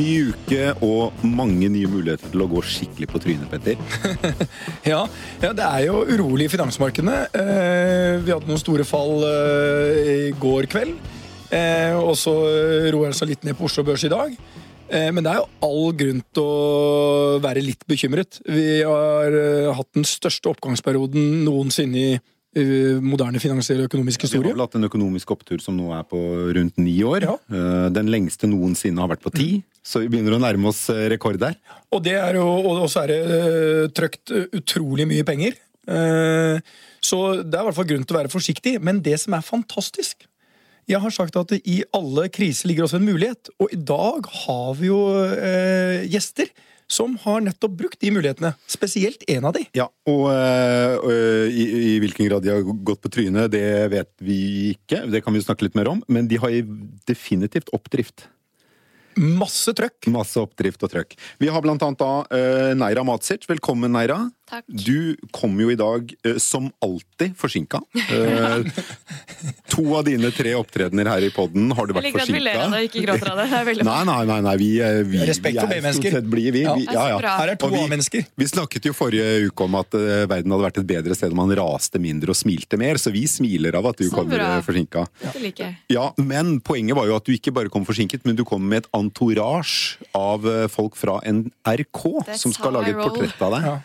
Ny uke og mange nye muligheter til å gå skikkelig på trynet, Petter. ja, ja, det er jo urolig i finansmarkedene. Eh, vi hadde noen store fall eh, i går kveld. Eh, og så roer det seg litt ned på Oslo Børs i dag. Eh, men det er jo all grunn til å være litt bekymret. Vi har eh, hatt den største oppgangsperioden noensinne i moderne finansiell og økonomisk Vi historie. har vel hatt en økonomisk opptur som nå er på rundt ni år. Ja. Eh, Den lengste noensinne har vært på ti, så vi begynner å nærme oss eh, rekord der. Og det er jo, og så er det trøkt eh, utrolig mye penger. Eh, så det er i hvert fall grunn til å være forsiktig. Men det som er fantastisk Jeg har sagt at i alle kriser ligger også en mulighet. Og i dag har vi jo eh, gjester som har nettopp brukt de mulighetene. Spesielt en av de. Ja, og øh, øh, i, i hvilken grad de har gått på trynet, det vet vi ikke. Det kan vi snakke litt mer om. Men de har definitivt oppdrift. Masse trøkk. Masse oppdrift og trøkk. Vi har blant annet da øh, Neira Matsic. Velkommen, Neira. Takk. Du kom jo i dag øh, som alltid forsinka. Eh, to av dine tre opptredener her i poden har du Jeg vært liker at vi ler av forsinka. det, ikke gråter av det. Det er veldig Nei, nei, nei, nei, vi, eh, vi, Respekt for vi er B-mennesker. Ja. er. Her er to av A-mennesker. Vi snakket jo forrige uke om at uh, verden hadde vært et bedre sted om man raste mindre og smilte mer, så vi smiler av at du Så kommer bra. eh, forsinka. Det liker jeg. Ja, men poenget var jo at du ikke bare kom forsinket, men du kom med et entourage av eh, folk fra NRK som skal lage et portrett av deg. Ja.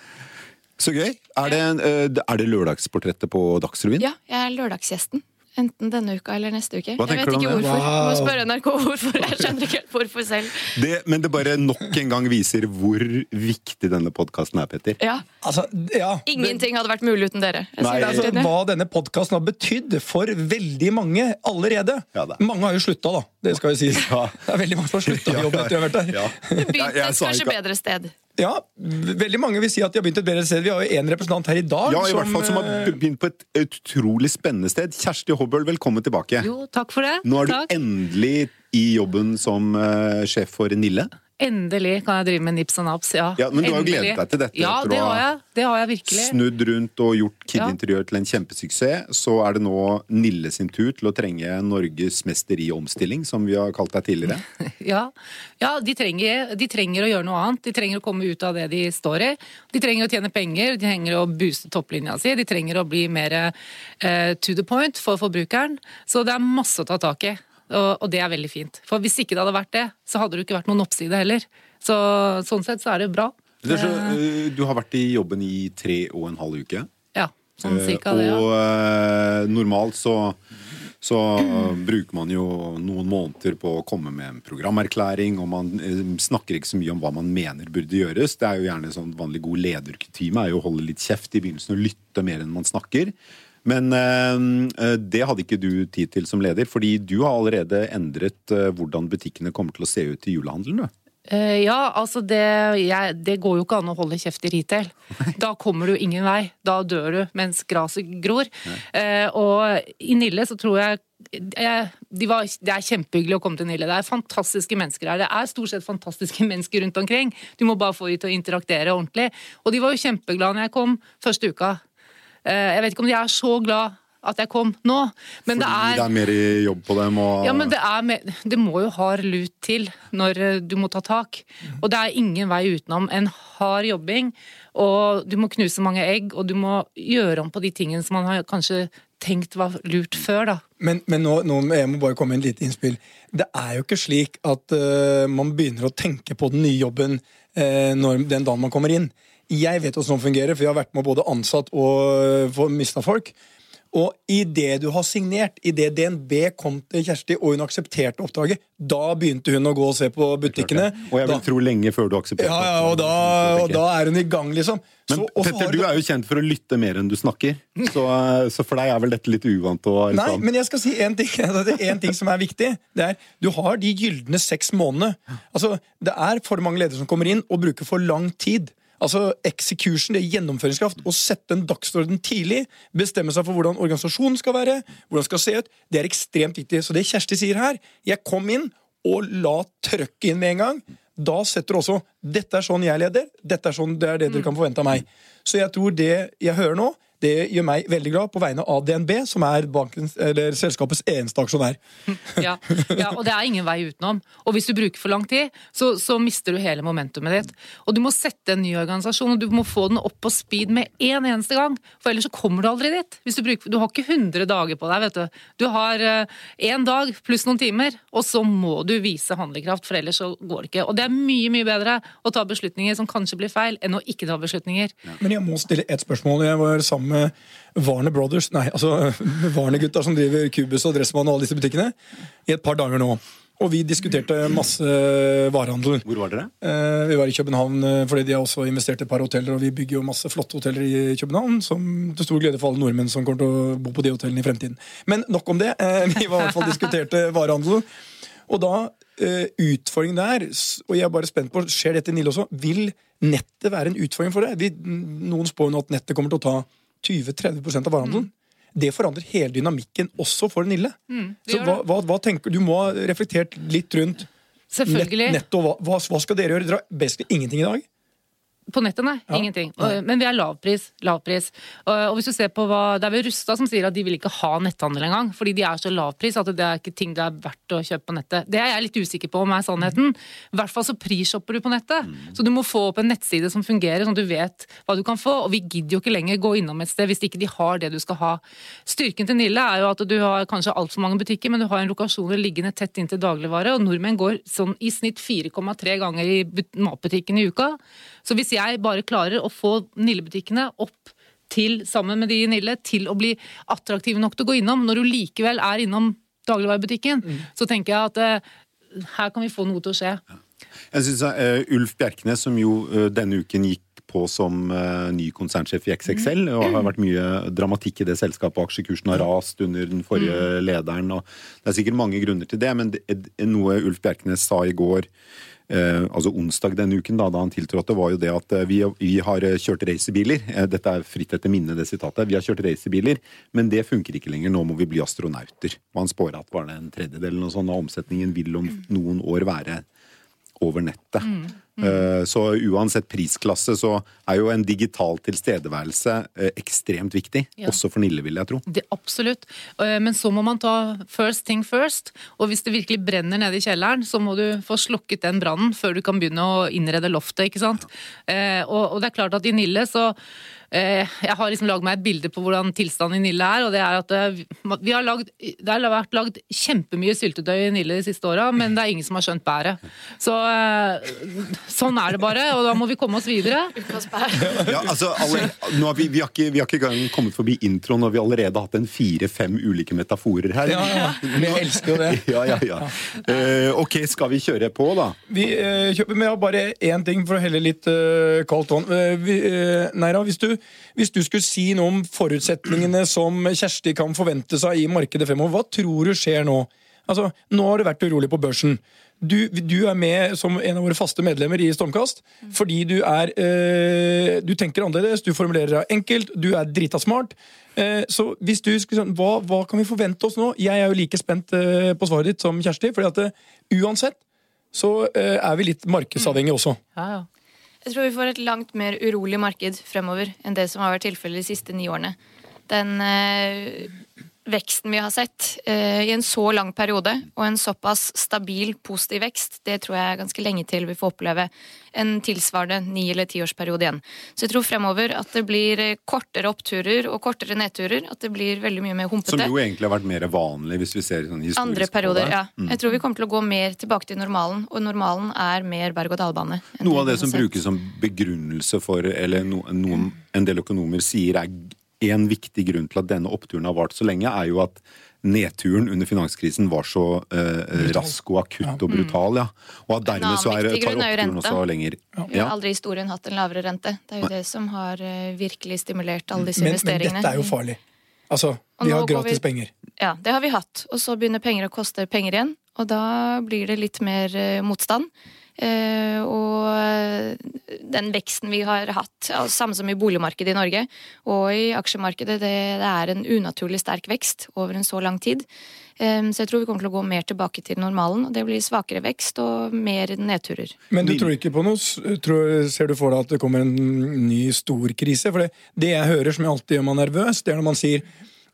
Så gøy. Er det, eh, er det lørdagsportrettet på Dagsrevyen? Ja, jeg er lørdagsgjesten. Enten denne uka eller neste uke. Hva jeg vet ikke hvorfor. Wow. Må spørre NRK hvorfor. Jeg skjønner ikke helt hvorfor selv. Det, men det bare nok en gang viser hvor viktig denne podkasten er, Petter. Ja, Altså, ja. Ingenting hadde vært mulig uten dere. Nei, altså, hva denne podkasten har betydd for veldig mange allerede. Ja, mange har jo slutta, da. Det skal jo sies. Ja. Det er veldig mange som har slutta i jobben etter å ha vært der. Ja. Jeg et kanskje ikke- bedre sted. Ja, veldig mange vil si at de har begynt et bedre sted. Vi har jo én representant her i dag Ja, i hvert fall som har eh, begynt på et utrolig spennende sted. Kjersti Hobbøl, velkommen tilbake. Jo, takk for det. Nå er du endelig i jobben som uh, sjef for Nille. Endelig kan jeg drive med nips og naps, ja. Ja, men du har jo gledet deg til dette Ja, etter det å ha. Det har jeg virkelig. Snudd rundt og gjort Kid Ja. Interiør til en kjempesuksess. Så er det nå Nille sin tur til å trenge Norges mester i omstilling, som vi har kalt deg tidligere. Ja, ja de, trenger, de trenger å gjøre noe annet. De trenger å komme ut av det de står i. De trenger å tjene penger, de trenger å booste topplinja si. De trenger å bli mer uh, to the point for forbrukeren. Så det er masse å ta tak i. Og, og det er veldig fint. For hvis ikke det hadde vært det, så hadde det ikke vært noen oppside heller. Så sånn sett så er det bra. Det så, eh, du har vært i jobben i tre og en halv uke. Ja, sånn Eh, cirka det, ja. Og eh, normalt så så bruker man jo noen måneder på å komme med en programerklæring, og man eh, snakker ikke så mye om hva man mener burde gjøres. Det er jo gjerne sånn vanlig god lederkutyme er jo å holde litt kjeft i begynnelsen og lytte mer enn man snakker. Men eh, det hadde ikke du tid til som leder, fordi du har allerede endret eh, hvordan butikkene kommer til å se ut i julehandelen. Du. Eh, ja, altså det, jeg, det går jo ikke an å holde kjeft i retail. Da kommer du ingen vei. Da dør du mens gresset gror. Eh, og i Nille så tror jeg jeg, de var, Det er kjempehyggelig å komme til Nille. Det er fantastiske mennesker her. Det er stort sett fantastiske mennesker rundt omkring. Du må bare få dem til å interaktere ordentlig. Og de var jo kjempeglade når jeg kom første uka. Eh, jeg vet ikke om de er så glad at jeg kom nå, men Fordi det er det er mer jobb på dem. Og, ja, men det, er med, det må jo hard lut til når eh, du må ta tak. Og det er ingen vei utenom en hard jobbing. Og du må knuse mange egg, og du må gjøre om på de tingene som man har kanskje tenkt var lurt før, da. Men, men nå, nå jeg må bare komme med en lite innspill. Det er jo ikke slik at uh, man begynner å tenke på den nye jobben uh, når, den dagen man kommer inn. Jeg vet hvordan det fungerer, for jeg har vært med både ansatt og uh, mista folk. Og idet du har signert, idet DNB kom til Kjersti og hun aksepterte oppdraget, da begynte hun å gå og se på butikkene. og jeg vil Da- tro lenge før du aksepterte ja, ja, og da, og da er hun i gang, liksom. Men Så- Petter, har du er jo kjent for å lytte mer enn du snakker. Så, så for deg er vel dette litt uvant Liksom... Nei, men jeg skal si en ting, er en ting som er viktig. Det er, Du har de gylne seks månedene. Altså, Det er for mange ledere som kommer inn og bruker for lang tid. Altså Execution, det er gjennomføringskraft. Å sette en dagsorden tidlig, bestemme seg for hvordan organisasjonen skal være, hvordan skal se ut, det er ekstremt viktig. Så det Kjersti sier her Jeg kom inn og la trøkket inn med en gang. Da setter du også 'Dette er sånn jeg leder. Dette er sånn det er det dere kan forvente av meg'. Så jeg tror det jeg hører nå, Det gjør meg veldig glad på vegne av DNB, som er bankens, eller selskapets eneste aksjonær. Ja, ja, og det er ingen vei utenom. Og hvis du bruker for lang tid, så, så mister du hele momentumet ditt. Og du må sette en ny organisasjon, og du må få den opp på speed med en eneste gang. For ellers så kommer du aldri dit. Hvis du, bruker, du har ikke 100 dager på deg, vet du. Du har én uh, dag pluss noen timer, og så må du vise handlekraft, for ellers så går det ikke. Og det er mye, mye bedre å ta beslutninger som kanskje blir feil, enn å ikke ta beslutninger. Ja. Men jeg må stille ett spørsmål. Jeg var sammen med Warner Brothers, nei, altså Warner-gutta som driver Cubus og Dressmann og alle disse butikkene, i et par dager nå. Og vi diskuterte masse varehandel. Hvor var dere? Eh, vi var i København eh, fordi de har også investert i et par hoteller. Og vi bygger jo masse flotte hoteller i København, som til stor glede for alle nordmenn som kommer til å bo på de hotellene i fremtiden. Men nok om det. Eh, vi var i hvert fall diskuterte varehandel. Og da eh, utfordringen der, og jeg er bare spent på, skjer dette i Nille også, vil nettet være en utfordring for det? Vi, noen spår nå at nettet kommer til å ta 20-30 av varehandelen. Mm. Det forandrer hele dynamikken også for Nille. Mm, Så hva, hva, hva, tenker Du må ha reflektert litt rundt Selvfølgelig. nett, netto. hva, hva, skal dere gjøre? Dere har basically ingenting i dag. På nettet, nei. Ja. Ingenting. Men vi er lavpris. lavpris. Og hvis du ser på hva, Det er vel Rustad som sier at de vil ikke ha netthandel engang. Fordi de er så lavpris at det er ikke ting det er verdt å kjøpe på nettet. Det er jeg litt usikker på om er sannheten. I hvert fall så prisshopper du på nettet. Så du må få opp en nettside som fungerer, sånn at du vet hva du kan få. Og vi gidder jo ikke lenger gå innom et sted hvis ikke de har det du skal ha. Styrken til Nille er jo at du har kanskje altfor mange butikker, men du har en lokasjon liggende tett inntil dagligvare. Og nordmenn går sånn i snitt 4,3 ganger i matbutikken i uka. Så hvis jeg bare klarer å få Nille-butikkene opp til, sammen med de i Nille, til å bli attraktive nok til å gå innom, når du likevel er innom dagligvarebutikken, mm. så tenker jeg at uh, her kan vi få noe til å skje. Jeg synes uh, Ulf Bjerknes, som jo uh, denne uken gikk på som ny konsernsjef i XXL, og har vært mye dramatikk i det selskapet. Aksjekursen har rast under den forrige mm. lederen. og Det er sikkert mange grunner til det, men det, noe Ulf Bjerknes sa i går altså onsdag denne uken, da, da, han tiltrådte, var jo det at eh, vi, vi har eh, kjørt racerbiler. Dette er fritt etter minne, det sitatet. Vi har kjørt racerbiler, men det funker ikke lenger. Nå må vi bli astronauter. Og han spåra at var det en tredjedel eller noe sånt av omsetningen vil om noen år være over nettet. Mm. Mm. Så uansett prisklasse så er jo en digital tilstedeværelse eh, ekstremt viktig. Ja. Også for Nille, vil jeg tro. Det, absolutt. Eh, men så må man ta first thing first. Og hvis det virkelig brenner nede i kjelleren, så må du få slukket den brannen før du kan begynne å innrede loftet. ikke sant? Og det er klart at i Nille så Eh, jeg har liksom lagd meg et bilde på hvordan tilstanden i Nille er. og Det er at eh, vi har lagd, det har vært lagd kjempemye syltetøy i Nille de siste åra, men det er ingen som har skjønt bæret. Så eh, sånn er det bare, og da må vi komme oss videre. Ja, altså, alle, vi, vi, har ikke, vi har ikke gang kommet forbi introen, og vi har allerede hatt en fire-fem ulike metaforer her. Ja, ja. Vi elsker jo det. Ja, ja, ja. Uh, ok, skal vi kjøre på, da? Vi uh, kjøper med bare én ting for å helle litt uh, kaldt vann. Neira, hvis du hvis du skulle si noe om forutsetningene som Kjersti kan forvente seg i markedet fremover, hva tror du skjer nå? Altså, Nå har det vært urolig på børsen. Du, du, er med som en av våre faste medlemmer i Stormkast fordi du er øh, Du tenker annerledes, du formulerer deg enkelt, du er drita smart. Eh, så hvis du skulle sånn, hva, hva, kan vi forvente oss nå? Jeg er jo like spent øh, på svaret ditt som Kjersti. fordi at øh, uansett så er vi litt markedsavhengige også. Ja, ja. Jeg tror vi får et langt mer urolig marked fremover enn det som har vært tilfellet de siste ni årene. Den eh, veksten vi har sett uh, i en så lang periode, og en såpass stabil, positiv vekst, det tror jeg er ganske lenge til vi får oppleve en tilsvarende ni- eller tiårsperiode igjen. Så jeg tror fremover at det blir kortere oppturer og kortere nedturer. At det blir veldig mye mer humpete. Som jo egentlig har vært mer vanlig, hvis vi ser sånn historisk Andre perioder, ja. Mm. Jeg tror vi kommer til å gå mer tilbake til normalen, og normalen er mer berg-og-dal-bane. Noe av det som brukes som begrunnelse for, eller no, noen, en del økonomer sier er en viktig grunn til at denne oppturen har vart så lenge, er jo at nedturen under finanskrisen var så eh, rask og akutt og brutal. ja. Og at dermed så er, tar oppturen også lenger. Ja. Vi har aldri i historien hatt en lavere rente. Det er jo det som har eh, virkelig stimulert alle disse men, investeringene. Men dette er jo farlig. Altså, vi har gratis vi, penger. Ja, det har vi hatt. Og så begynner penger å koste penger igjen. Og da blir det litt mer uh, motstand. Eh, og den veksten vi har hatt, altså, samme som i boligmarkedet i Norge og i aksjemarkedet, det, det er en unaturlig sterk vekst over en så lang tid. Så jeg tror vi kommer til å gå mer tilbake til normalen. og Det blir svakere vekst og mer nedturer. Men du tror ikke på noe tror, Ser du for deg at det kommer en ny stor krise? For det, det jeg hører som jeg alltid gjør meg nervøs, det er når man sier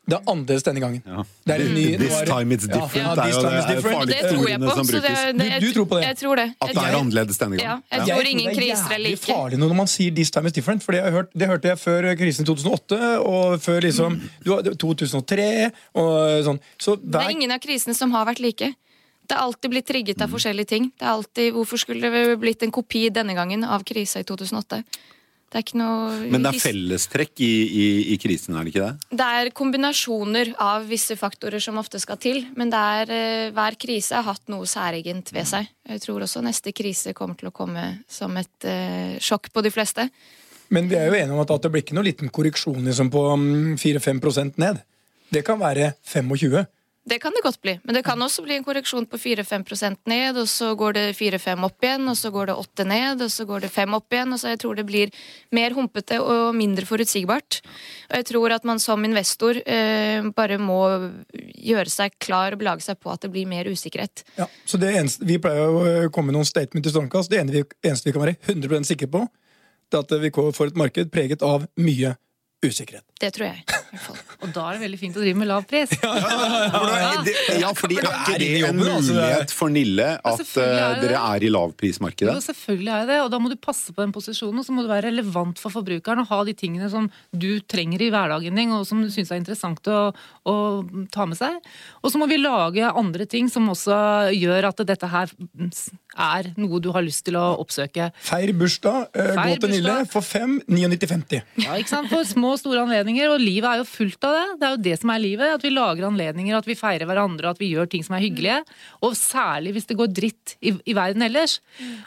det er annerledes denne gangen. Ja. Det er en ny, This er time it's different. Ja, Det er this time det er different. Og det tror jeg på. Så det, Du- du tror på det? Jeg tror det. At Jeg, det er annerledes denne ja, gangen. jeg Ja. tror ingen det kriser er like. Det er farlig når man sier 'this time is different'. For det, jeg hørt, det hørte jeg før krisen i 2008 og før liksom du, 2003 og sånn. Så Det er ingen av krisene som har vært like. Det er alltid blitt trigget av forskjellige ting. Det er alltid, Hvorfor skulle det blitt en kopi denne gangen av krisa i 2008? Det er ikke noe Men det er fellestrekk i, i, i krisen, er det ikke det? Det er kombinasjoner av visse faktorer som ofte skal til. Men det er, eh, hver krise har hatt noe særegent ved seg. Jeg tror også neste krise kommer til å komme som et uh, sjokk på de fleste. men vi er jo enige om at, at det blir ikke noe liten korreksjon liksom, på mm, 4-5% ned. Det kan være 25. Det kan det godt bli. Men det kan også bli en korreksjon på 4-5% ned, og så går det 4-5 opp igjen, og så går det 8 ned, og så går det 5 opp igjen. og så Jeg tror det blir mer humpete og mindre forutsigbart. Og jeg tror at man som investor eh, bare må gjøre seg klar og belage seg på at det blir mer usikkerhet. Ja, så det eneste, Vi pleier å komme med noen statement i Stormkast. Det eneste vi kan være 100% sikre på, det er at vi får et marked preget av mye usikkerhet. Det tror jeg. Og da er det veldig fint å drive med lav pris. Ja, det- Ja, fordi er ikke er det en altså, mulighet for Nille at er eh, dere er i Jo, lavprismarkedet? selvfølgelig er det og da må du passe på den posisjonen, og så må du være relevant for forbrukeren og ha de tingene som du trenger i hverdagen din, og som du syns er interessant å, å ta med seg. Og så må vi lage andre ting som også gjør at dette her er noe du har lyst til å oppsøke. Feir bursdag, eh, Feir gå til Nille for 5 99,50. Ja, ikke sant? For små og store anledninger, og livet er jo fullt av det. Det er jo det som er livet. At vi lager anledninger, at vi feirer hverandre, at vi gjør ting som er hyggelige. Og særlig hvis det går dritt i, i verden ellers.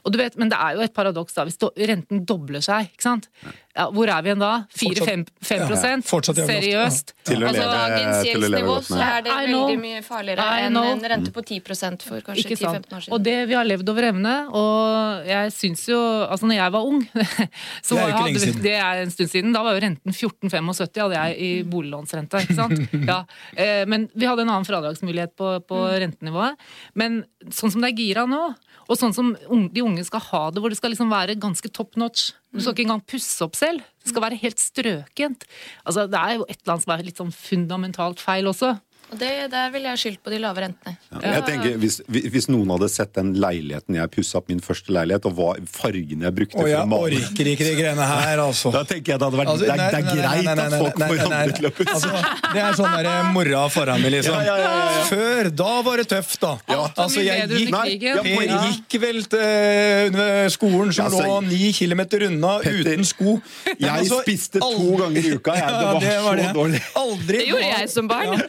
Og du vet, men det er jo et paradoks da, hvis renten dobler seg, ikke sant. Ja, hvor er vi igjen da? 4-5 Ja, ja. Fortsatt jævlig Seriøst. Til å Altså, leve, altså, til å leve godt med. så er det veldig mye farligere enn en rente på 10 for kanskje 10-15 år siden. Og det vi har levd over evne, og jeg syns jo Altså, når jeg var ung så Det er jo ikke hadde lenge siden. Det er en stund siden. Da var jo renten 14,75 hadde jeg i boliglånsrente, ikke sant. Ja. Eh, Men vi hadde en annen fradragsmulighet på, på rentenivået. Men sånn som det er gira nå, og sånn som de unge skal ha det, hvor det skal liksom være ganske top notch Du skal ikke engang pusse opp selv. Det skal være helt strøkent. Altså, det er jo et eller annet som er litt sånn fundamentalt feil også. Og det, der ville jeg skyldt på de lave rentene. Ja, jeg tenker, hvis, hvis noen hadde sett den leiligheten jeg pussa opp min første leilighet, og hva fargene jeg brukte å jeg orker ikke de greiene her, altså. Da tenker jeg det hadde vært Altså, Det er, nei, det er nei, nei, greit nei, nei, at folk får andre til å pusse. Altså, det er sånn der mora foran meg, liksom. Ja, ja, ja, ja, ja. Før, da var det tøft, da. Ja. Altså, jeg gikk, Nei, Per gikk vel til under skolen som Ja, lå ni kilometer unna Petter, uten sko. Jeg altså, spiste to aldri- ganger i uka, jeg. Det var så dårlig. Aldri Det gjorde jeg som barn.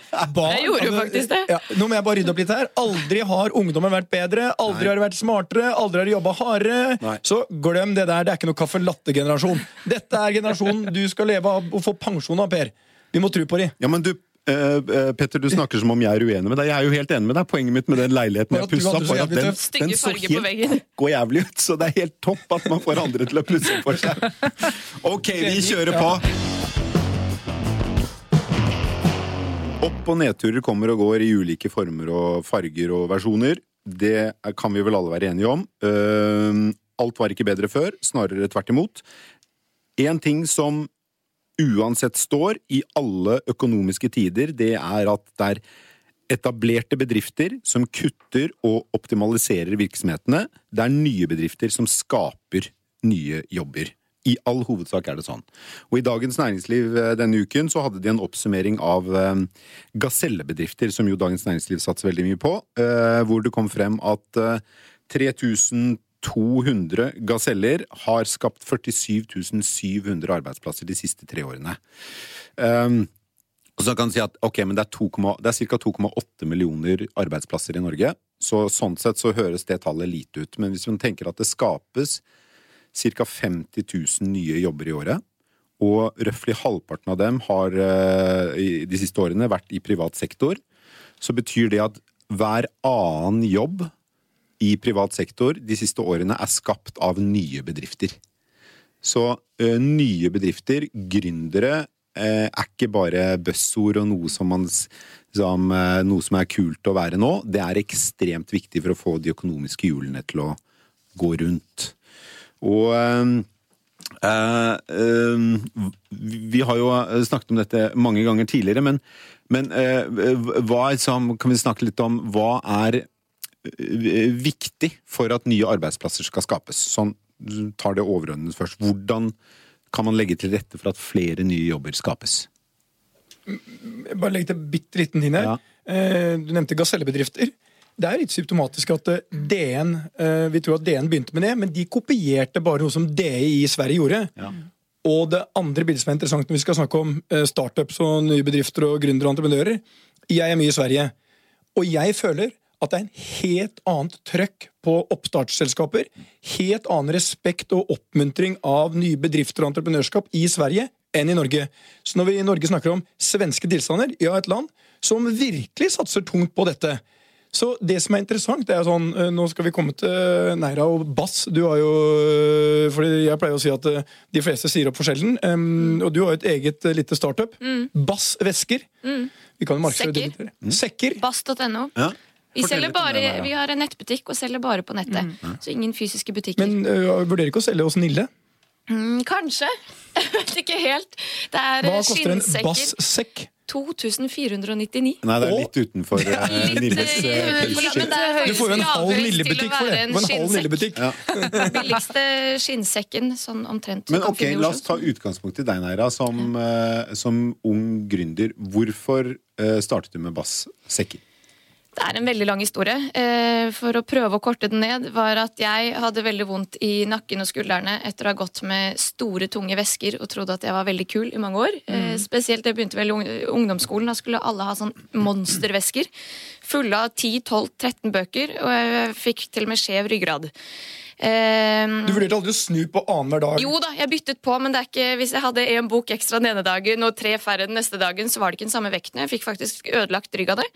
Jeg gjorde jo altså, faktisk det. Ja, nå må jeg bare rydde opp litt her. Aldri har ungdommen vært bedre, aldri Nei. har de vært smartere, aldri har de jobba hardere. Nei. Så glem det der, det er ikke noe caffè latte-generasjon. Dette er generasjonen du skal leve av og få pensjon av, Per. Vi må tro på de. Ja, men du, Uh, eh, Petter, du snakker som om jeg er uenig med deg. Jeg er jo helt enig med deg. Poenget mitt med den leiligheten jeg pussa opp, var at den, den så helt og jævlig ut. Så det er helt topp at man får andre til å pusse opp for seg. Ok, vi kjører på. Opp- og nedturer kommer og går i ulike former og farger og versjoner. Det kan vi vel alle være enige om. Alt var ikke bedre før, snarere tvert imot. En ting som uansett står i alle økonomiske tider, det er at det er etablerte bedrifter som kutter og optimaliserer virksomhetene. Det er nye bedrifter som skaper nye jobber. I all hovedsak er det sånn. Og I Dagens Næringsliv eh, denne uken så hadde de en oppsummering av eh, gasellebedrifter, som jo Dagens Næringsliv satser veldig mye på, eh, hvor det kom frem at eh, 3200 gaseller har skapt 47 700 arbeidsplasser de siste tre årene. Um, så kan man si at ok, men det 2, det er ca. 2,8 millioner arbeidsplasser i Norge. Så sånn sett så høres det tallet lite ut. Men hvis man tenker at det skapes ca. 50 000 nye jobber i året, og røftlig halvparten av dem har eh, de siste årene vært i privat sektor, så betyr det at hver annen jobb i privat sektor de siste årene er skapt av nye bedrifter. Så ø, nye bedrifter, gründere, eh, er ikke bare buzzord og noe som, man, som, eh, noe som er kult å være nå. Det er ekstremt viktig for å få de økonomiske hjulene til å gå rundt. Og eh, eh, eh, vi har jo snakket om dette mange ganger tidligere, men, men eh, hva er, som, kan vi snakke litt om hva er eh, viktig for at nye arbeidsplasser skal skapes? Sånn, tar det overordnet først. Hvordan kan man legge til rette for at flere nye jobber skapes? Bare legge til bitte liten ting her. Ja. Eh, Du nevnte gasellebedrifter. Det er litt symptomatisk at eh, DN eh, Vi tror at DN begynte med det, men de kopierte bare noe som DI i Sverige gjorde. Ja. Og det andre bildet som er interessant når vi skal snakke om eh, startups og nye bedrifter og gründere og entreprenører Jeg er mye i Sverige, og jeg føler at det er en helt annet trøkk på oppstartsselskaper. Helt annen respekt og oppmuntring av nye bedrifter og entreprenørskap i Sverige enn i Norge. Så når vi i Norge snakker om svenske tilstander, ja, et land som virkelig satser tungt på dette. Så det som er interessant, det er sånn eh, Nå skal vi komme til Neira og Bass. Du har jo For fordi Jeg pleier å si at eh, de fleste sier opp for sjelden. Um, Og du har jo et eget eh, lite startup. Bass Vesker. Vi kan jo markedsføre det Sekker. Bass.no. Ja. Vi, bare, vi har en nettbutikk og selger bare på nettet. Så ingen fysiske butikker. Men uh, vurderer ikke å selge hos Nille? mm, kanskje. Jeg vet ikke helt. Det er Hva eh, koster en. Bass-sekk? 2499. Nei, det er litt utenfor uh, Litt, Nilles eh, eh, Du får jo en halv høyest Nille-butikk for det. en en halv skinnsekk. Nille-butikk. Ja. Billigste skinnsekken, sånn omtrent. Men ok, la oss ta utgangspunkt i deg, Neira, som, eh, som ung gründer. Hvorfor eh, startet du med Bass-sekker? Det er en veldig lang historie. Eh, For å prøve å korte den ned, var at jeg hadde veldig vondt i nakken og skuldrene etter å ha gått med store, tunge vesker og trodde at jeg var veldig kul i mange år. Mm. Spesielt da jeg begynte vel i ungdomsskolen. Da skulle alle ha sånn monstervesker. Fulle av 10-12-13 bøker, og jeg fikk til og med skjev ryggrad. Um, Du vurderte aldri å snu på annenhver dag? jo da, jeg byttet på, men det er ikke, hvis jeg hadde en bok ekstra den ene dagen og tre færre den neste dagen, så var det ikke den samme vekten. Jeg fikk faktisk ødelagt rygg av det.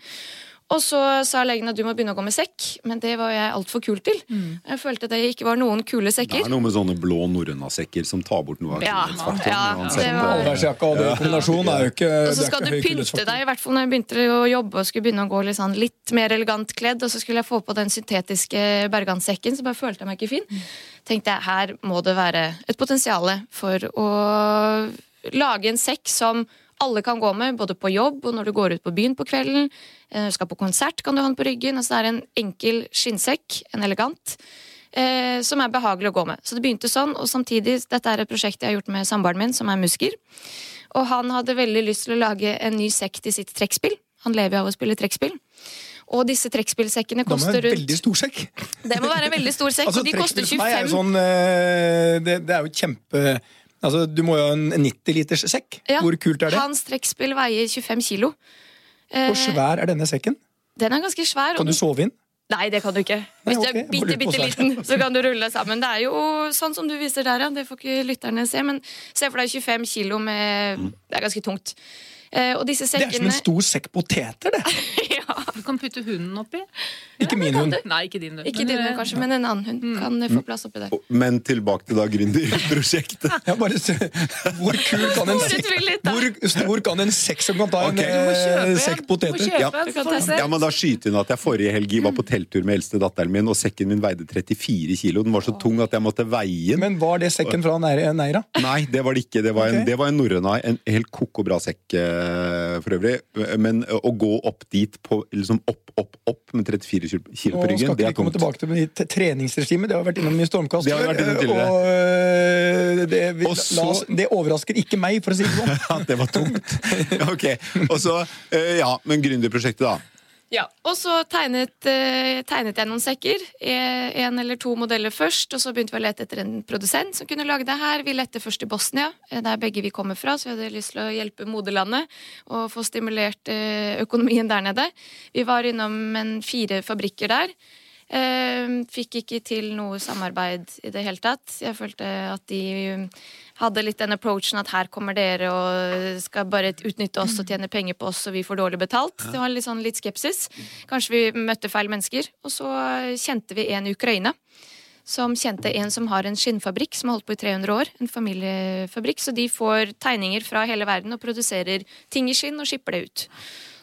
Og så sa legen at du må begynne å gå med sekk, men det var jeg altfor kul til. Jeg følte at det ikke var noen kule sekker. Det er noe med sånne blå norrøna-sekker som tar bort noe av Ja, kulhetsfaktoren. ja, uansett. det var- Allværsjakka og kombinasjonen er jo ikke Og så skal du pynte deg, i hvert fall når jeg begynte å jobbe og skulle begynne å gå litt, sånn, litt mer elegant kledd, og så skulle jeg få på den syntetiske berganssekken, så bare følte jeg meg ikke fin. Tenkte jeg, her må det være et potensial for å lage en sekk som alle kan gå med, både på jobb og når du går ut på byen på kvelden. Eh, Skal på konsert, kan du ha den på ryggen. Altså, det er en enkel skinnsekk, en elegant, eh, som er behagelig å gå med. Så det begynte sånn, og samtidig, dette er et prosjekt jeg har gjort med samboeren min, som er musiker. Og han hadde veldig lyst til å lage en ny sekk til sitt trekkspill. Han lever jo av å spille trekkspill. Og disse trekkspillsekkene må koster det være en rundt veldig stor sekk. Det må være en veldig stor sekk, Altså, og de koster trekkspill for meg er 25 jo sånn, eh, det, det er jo kjempe Altså, Du må jo ha en 90 liters sekk. Ja, Hvor kult er det? Hans trekkspill veier 25 kilo. Hvor svær er denne sekken? Den er ganske svær. Kan du sove inn? Nei, det kan du ikke. Nei, Hvis du er bitte, bitte liten, så kan du rulle deg sammen. Det er jo sånn som du viser der, ja. Det får ikke lytterne se, men se for deg 25 kilo med Det er ganske tungt. Eh, og disse Det er som en stor sekk poteter, det. ja, Du kan putte hunden oppi. Ikke min hund. Nei, ikke din hund. Ikke din, hund, kanskje, men en annen hund kan eh, få plass oppi der. Men tilbake til da gründerprosjektet. Jeg bare se, hvor kul kan en sekk. Hvor stor kan en sekk som kan ta en eh, sekk poteter? Ja. kan. Ja, men da skyter hun at jeg Forrige helg var på telttur med eldste datteren min, og sekken min veide 34 kilo. Den var så tung at jeg måtte veie den. Men var det sekken fra Neira? Nei, det var det ikke. Det var en, okay. en norrøna. En helt koko bra sekk eh, for øvrig. Men eh, å gå opp dit på liksom opp, opp, opp med 34 kilo kilo Og på skal ryggen, ikke det vi er komme tilbake til mitt treningsregime? Det har vært innom i Stormkast. Det har vært innom tidligere. Og øh, det, vi, oss, det overrasker ikke meg, for å si det sånn. Det var tungt. Ok. Og så, eh, ja, men gründerprosjektet, da. Ja, Og så tegnet, eh, tegnet jeg noen sekker. Én eller to modeller først. Og så begynte vi å lete etter en produsent som kunne lage det her. Vi lette først i Bosnia, eh, der begge vi kommer fra, så vi hadde lyst til å hjelpe moderlandet og få stimulert eh, økonomien der nede. Vi var innom fire fabrikker der. Eh, fikk ikke til noe samarbeid i det hele tatt. Jeg følte at de hadde litt den approachen at her kommer dere og skal bare utnytte oss og tjene penger på oss, og vi får dårlig betalt. Det var litt sånn litt skepsis. Kanskje vi møtte feil mennesker. Og så kjente vi en i Ukraina. Som kjente en som har en skinnfabrikk som har holdt på i 300 år. En familiefabrikk. Så de får tegninger fra hele verden og produserer ting i skinn og skipper det ut.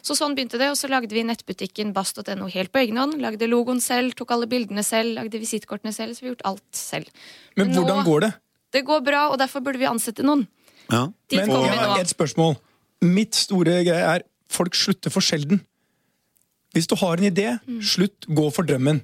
Så sånn begynte det, og så lagde vi nettbutikken bast.no helt på egen hånd. Lagde logoen selv, tok alle bildene selv, lagde visittkortene selv. Så vi har gjort alt selv. Men Men nå- hvordan går det? Det går bra, og derfor burde vi ansette noen. Ja. Men og, har et spørsmål. Mitt store greie er folk slutter for sjelden. Hvis du har en idé, slutt, gå for drømmen.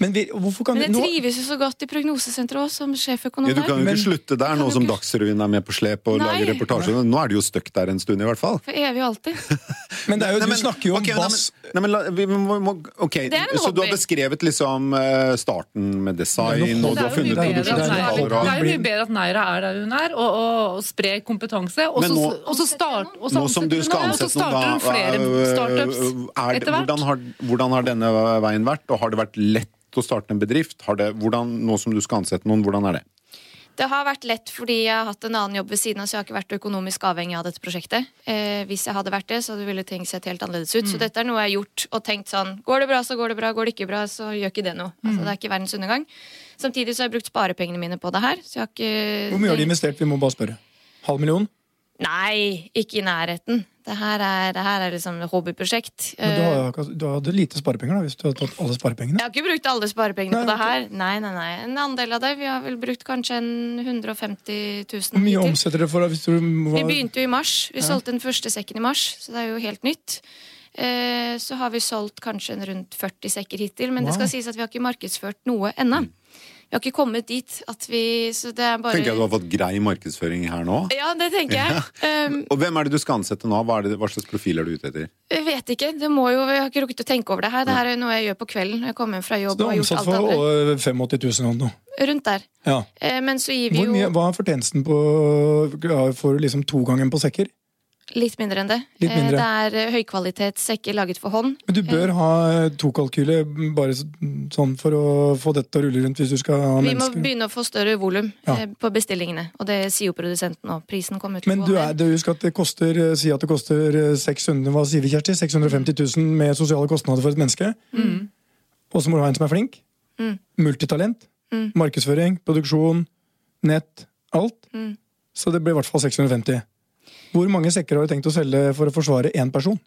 Men vi, hvorfor kan. Men jeg trives jo så godt i prognosesenteret òg, som sjeføkonom Ja, du kan jo ikke slutte der, nå som ikke- Dagsrevyen er med på slep og Nei. lager reportasjer. Nå er det jo støkt der en stund, i hvert fall. For evig og alltid. Men det er jo, Nei, du snakker jo om okay, bass. Nei, men la, vi må, må, ok, Det er Så du har beskrevet liksom eh, starten med design, er og du har Det er jo funnet mye bedre at produksjonslokaler det er jo mye bedre at Neira er der hun er, og, og, og sprer kompetanse. Og nå- og så start, og så Nå som du skal ansette noen, da startups øh, er, hvert. hvordan, har, hvordan har denne veien vært? Og har det vært lett å starte en bedrift? Har det, hvordan, nå som du skal ansette noen, hvordan er det? Det har vært lett fordi jeg har hatt en annen jobb ved siden av, så jeg har ikke vært økonomisk avhengig av dette prosjektet. Eh, hvis jeg hadde vært det, så ville ting sett helt annerledes ut. Så dette er noe jeg har gjort og tenkt sånn Går det bra, så går det bra. Går det ikke bra, så gjør ikke det noe. Altså, det er ikke verdens undergang. Samtidig så har jeg brukt sparepengene mine på det her. Så jeg har ikke Hvor mye har de investert? Vi må bare spørre. Halv million? Nei, ikke i nærheten. Det her er, det her er liksom hobbyprosjekt. Men du, Eh, har, du hadde lite sparepenger da, hvis du hadde tatt alle sparepengene? Jeg har ikke brukt alle sparepengene Nei, på det her. Nei, nei, nei. En andel av det. Vi har vel brukt kanskje en 150 000 Hvor mye omsetter dere for? deg? Du, Vi begynte jo i mars. Vi solgte den første sekken i mars, så det er jo helt nytt. Eh, Så har vi solgt kanskje rundt 40 sekker hittil, men det skal sies at vi har ikke markedsført noe ennå. Vi har ikke kommet dit at vi Så det er bare Tenker jeg du har fått grei markedsføring her nå. Ja, det tenker jeg. Um, Og hvem er det du skal ansette nå? Hva, er det, hva slags profil er du ute etter? jeg vet ikke. Det må jo, jeg har ikke rukket å tenke over det her. Det her er noe jeg gjør på kvelden når jeg kommer hjem fra jobb og har gjort alt andre. Så du er andre. for 85 000 eller noe. Rundt der. Ja. Eh, Men så gir vi Hvor jo mye, hva er fortjenesten på ja, Får du liksom togangen på sekker? Litt mindre enn det. Litt mindre. Eh, Det er eh, høykvalitetssekker laget for hånd. Men du bør ha tokalkyle bare sånn for å få dette til å rulle rundt hvis du skal ha Vi må mennesker. begynne å få større volum Ja. eh, på bestillingene. Og det sier jo produsenten nå. Prisen kommer til Men å gå ned. du husk at det koster eh, Si at det koster eh, 600 Hva sier vi, Kjersti? 650 000 med sosiale kostnader for et menneske. Og så må du ha en som er flink. Mm. Multitalent. Mm. Markedsføring, produksjon, nett. Alt. Mm. Så det blir i hvert fall 650. Hvor mange sekker har du tenkt å selge for å forsvare én person?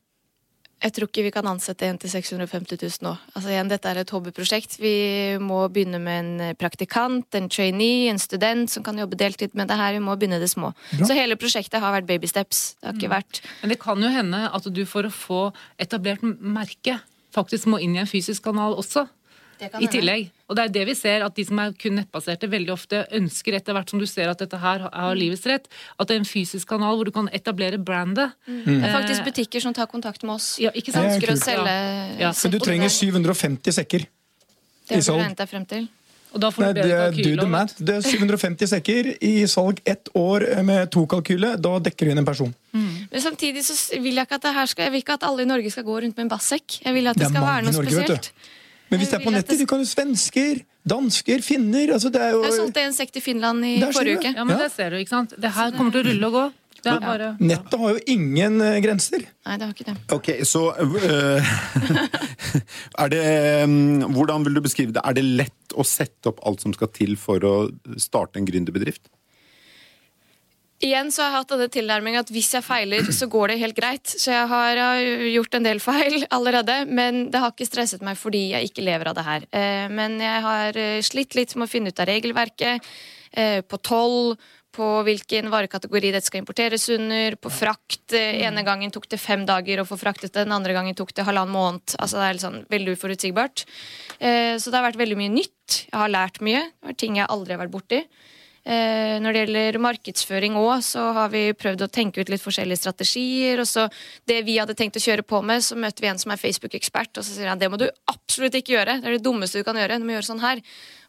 Jeg tror ikke vi kan ansette en til 650 000 nå. Altså igjen, Dette er et hobbyprosjekt. Vi må begynne med en eh, praktikant, en trainee, en student som kan jobbe deltid med det her. Vi må begynne det små. Bra. Så hele prosjektet har vært baby steps. Det har ikke vært Men det kan jo hende at du for å få etablert merket merke faktisk må inn i en fysisk kanal også. Det I tillegg. Og det er det vi ser, at de som er kun nettbaserte, veldig ofte ønsker etter hvert som du ser at dette her har livets rett, at det er en fysisk kanal hvor du kan etablere brandet. Det er Eh, faktisk butikker som tar kontakt med oss. Ja, ikke sant? Det ønsker er å selge Ja. Men du trenger 750 sekker. Det i salg. deg frem til. Og da får Nei, du det bedre er do kalkyler. the math. Det er 750 sekker i salg ett år med to kalkyler. Da dekker du inn en person. Men samtidig så vil jeg ikke at det her skal Jeg vil ikke at alle i Norge skal gå rundt med en bassekk. Jeg vil at det, Det skal være noe Norge, vet du. spesielt. Men hvis det er på nettet, du kan jo svensker, dansker, finner altså det er jo, Jeg solgte en sekk til Finland i forrige du. uke. Ja, men Ja. det ser du, ikke sant. Det her kommer til å rulle og gå. Det er bare Nettet har jo ingen eh, grenser. Nei, det har ikke det. Ok, så uh, er det, um, Hvordan vil du beskrive det? Er det lett å sette opp alt som skal til for å starte en gründerbedrift? Igjen så har jeg hatt denne tilnærmingen at hvis jeg feiler, så går det helt greit. Så jeg har gjort en del feil allerede, men det har ikke stresset meg fordi jeg ikke lever av det her. Eh, Men jeg har øh, slitt litt med å finne ut av regelverket, eh, på toll, på hvilken varekategori dette skal importeres under, på frakt. Eh, Ene gangen tok det fem dager å få fraktet det, den andre gangen tok det halvannen måned. Altså det er sånn veldig uforutsigbart. Eh, Så det har vært veldig mye nytt. Jeg har lært mye. Det har vært ting jeg aldri har vært borti. Eh, Når det gjelder markedsføring òg, så har vi prøvd å tenke ut litt forskjellige strategier. Og så det vi hadde tenkt å kjøre på med, så møter vi en som er Facebook-ekspert, og så sier han det må du absolutt ikke gjøre. Det er det dummeste du kan gjøre. Du må gjøre sånn her.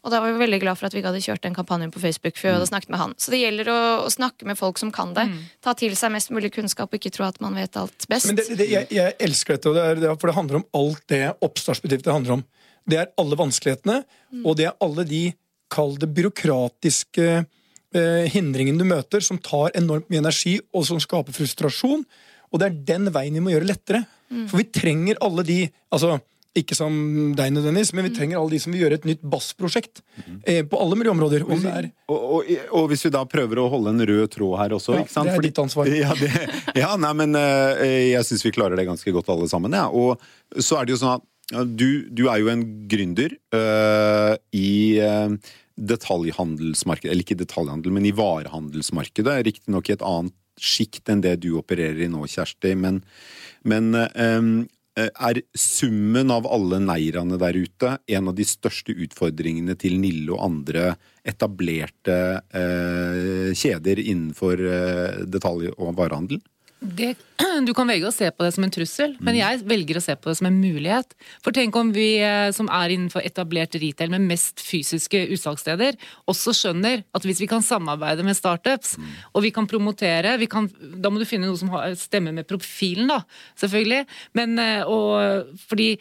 Og da var vi veldig glad for at vi ikke hadde kjørt den kampanjen på Facebook. før vi hadde snakket med han. Så det gjelder å, å snakke med folk som kan det. Ta til seg mest mulig kunnskap og ikke tro at man vet alt best. Men det, det, jeg, jeg elsker dette, det er, for det handler om alt det oppstartsbedrifter handler om. det er alle vanskelighetene, og det er alle de, kall det byråkratiske eh, hindringene du møter, som tar enormt mye energi, og som skaper frustrasjon. Og det er den veien vi må gjøre lettere. For vi trenger alle de altså ikke som deg nødvendigvis, men vi trenger alle de som vil gjøre et nytt bassprosjekt. Eh, på alle miljøområder. Om det er Og, og, og hvis vi da prøver å holde en rød tråd her også Ja, ikke sant? det er ditt ansvar. Ja, det, ja nei, men eh, jeg syns vi klarer det ganske godt alle sammen. Ja. Og så er det jo sånn at du, du er jo en gründer uh, i eh, detaljhandelsmarkedet. Eller ikke detaljhandel, men i varehandelsmarkedet. Riktignok i et annet sjikt enn det du opererer i nå, Kjersti. Men, men uh, er summen av alle neirene der ute en av de største utfordringene til Nille og andre etablerte kjeder innenfor detalj- og varehandel? Det, du kan velge å se på det som en trussel, men jeg velger å se på det som en mulighet. For tenk om vi eh, som er innenfor etablert retail med mest fysiske utsalgssteder, også skjønner at hvis vi kan samarbeide med startups, og vi kan promotere vi kan, Da må du finne noe som stemmer med profilen, da, selvfølgelig. Men, eh, og, fordi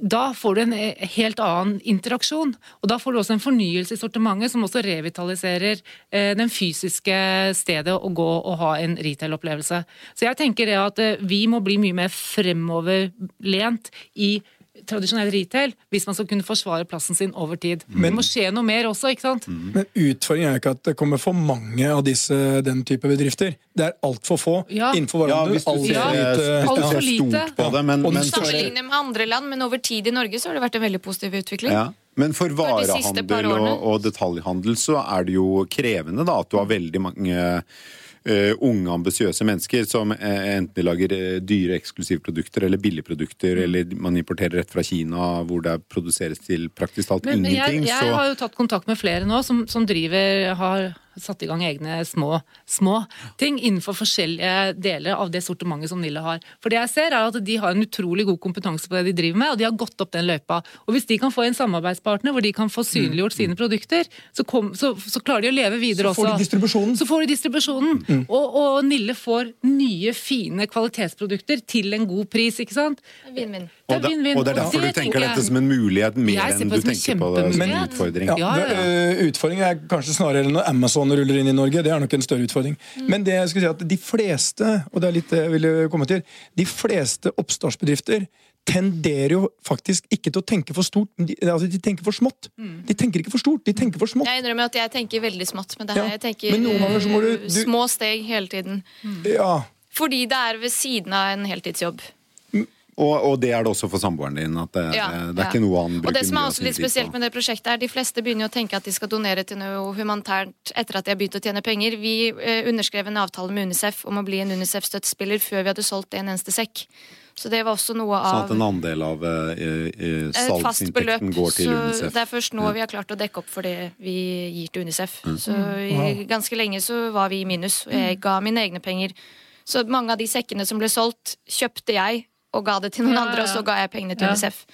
da får du en eh, helt annen interaksjon. Og da får du også en fornyelse i sortimentet som også revitaliserer eh, den fysiske stedet å gå og ha en retail-opplevelse. Så jeg tenker at eh, vi må bli mye mer fremoverlent i tradisjonell retail hvis man skal kunne forsvare plassen sin over tid. Men det må skje noe mer også, ikke sant? Men utfordringen er ikke at det kommer for mange av disse, den type bedrifter. Det er altfor få Ja. innenfor Ja, hverandre. hvis du altfor ja. lite- hvis du Altfor ser lite. stort på det, men, men, Sammenlignet med andre land, men over tid i Norge så har det vært en veldig positiv utvikling. ja. men for varehandel og, og detaljhandel så er det jo krevende da, at du har veldig mange unge, ambisiøse mennesker som eh, enten lager eh, dyre eksklusivprodukter eller billigprodukter, Mm. eller man importerer rett fra Kina hvor det produseres til praktisk talt Men jeg, ingenting. jeg så har jo tatt kontakt med flere nå som, som driver har satt i gang egne små, små ting innenfor forskjellige deler av det sortimentet som Nille har. For det jeg ser er at de har en utrolig god kompetanse på det de driver med, og de har gått opp den løypa. Og hvis de kan få en samarbeidspartner hvor de kan få synliggjort sine produkter, så, kom, så, så klarer de å leve videre også. Så får de distribusjonen. Så får de distribusjonen. Og, og Nille får nye, fine kvalitetsprodukter til en god pris, ikke sant? Vinn-vinn. Det og, og det er derfor Det du tenker jeg- dette som en mulighet mer enn du tenker på det som en utfordring. Ja, Ja, Utfordringen er kanskje snarere når Amazon ruller inn i Norge. Det er nok en større utfordring. Men det jeg skulle si at de fleste, og det er litt det jeg ville komme til, de fleste oppstartsbedrifter tenderer jo faktisk ikke til å tenke for stort, de, altså de tenker for smått. De tenker ikke for stort, de tenker for smått. Jeg innrømmer at jeg tenker veldig smått med det her. Ja, Jeg tenker men du- du- små steg hele tiden. Ja, Fordi det er ved siden av en heltidsjobb. Og, og det er det også for samboeren din. At det, Ja, det er ja. ikke noe han bruker Og det som er også litt spesielt med det prosjektet er De fleste begynner jo å tenke at de skal donere til noe humanitært etter at de har begynt å tjene penger. Vi eh, underskrev en avtale med Unicef om å bli en Unicef-støttespiller før vi hadde solgt en eneste sekk. Så det var også noe av... Sånn at en andel av eh, eh, salgsinntekten går til Så UNICEF. det er først nå vi har klart å dekke opp for det vi gir til Unicef. Mm. Så i, ganske lenge så var vi i minus. Og jeg ga mine egne penger. Så mange av de sekkene som ble solgt, kjøpte jeg og ga det til noen Ja, andre, og så ga jeg pengene til Ja. Unicef.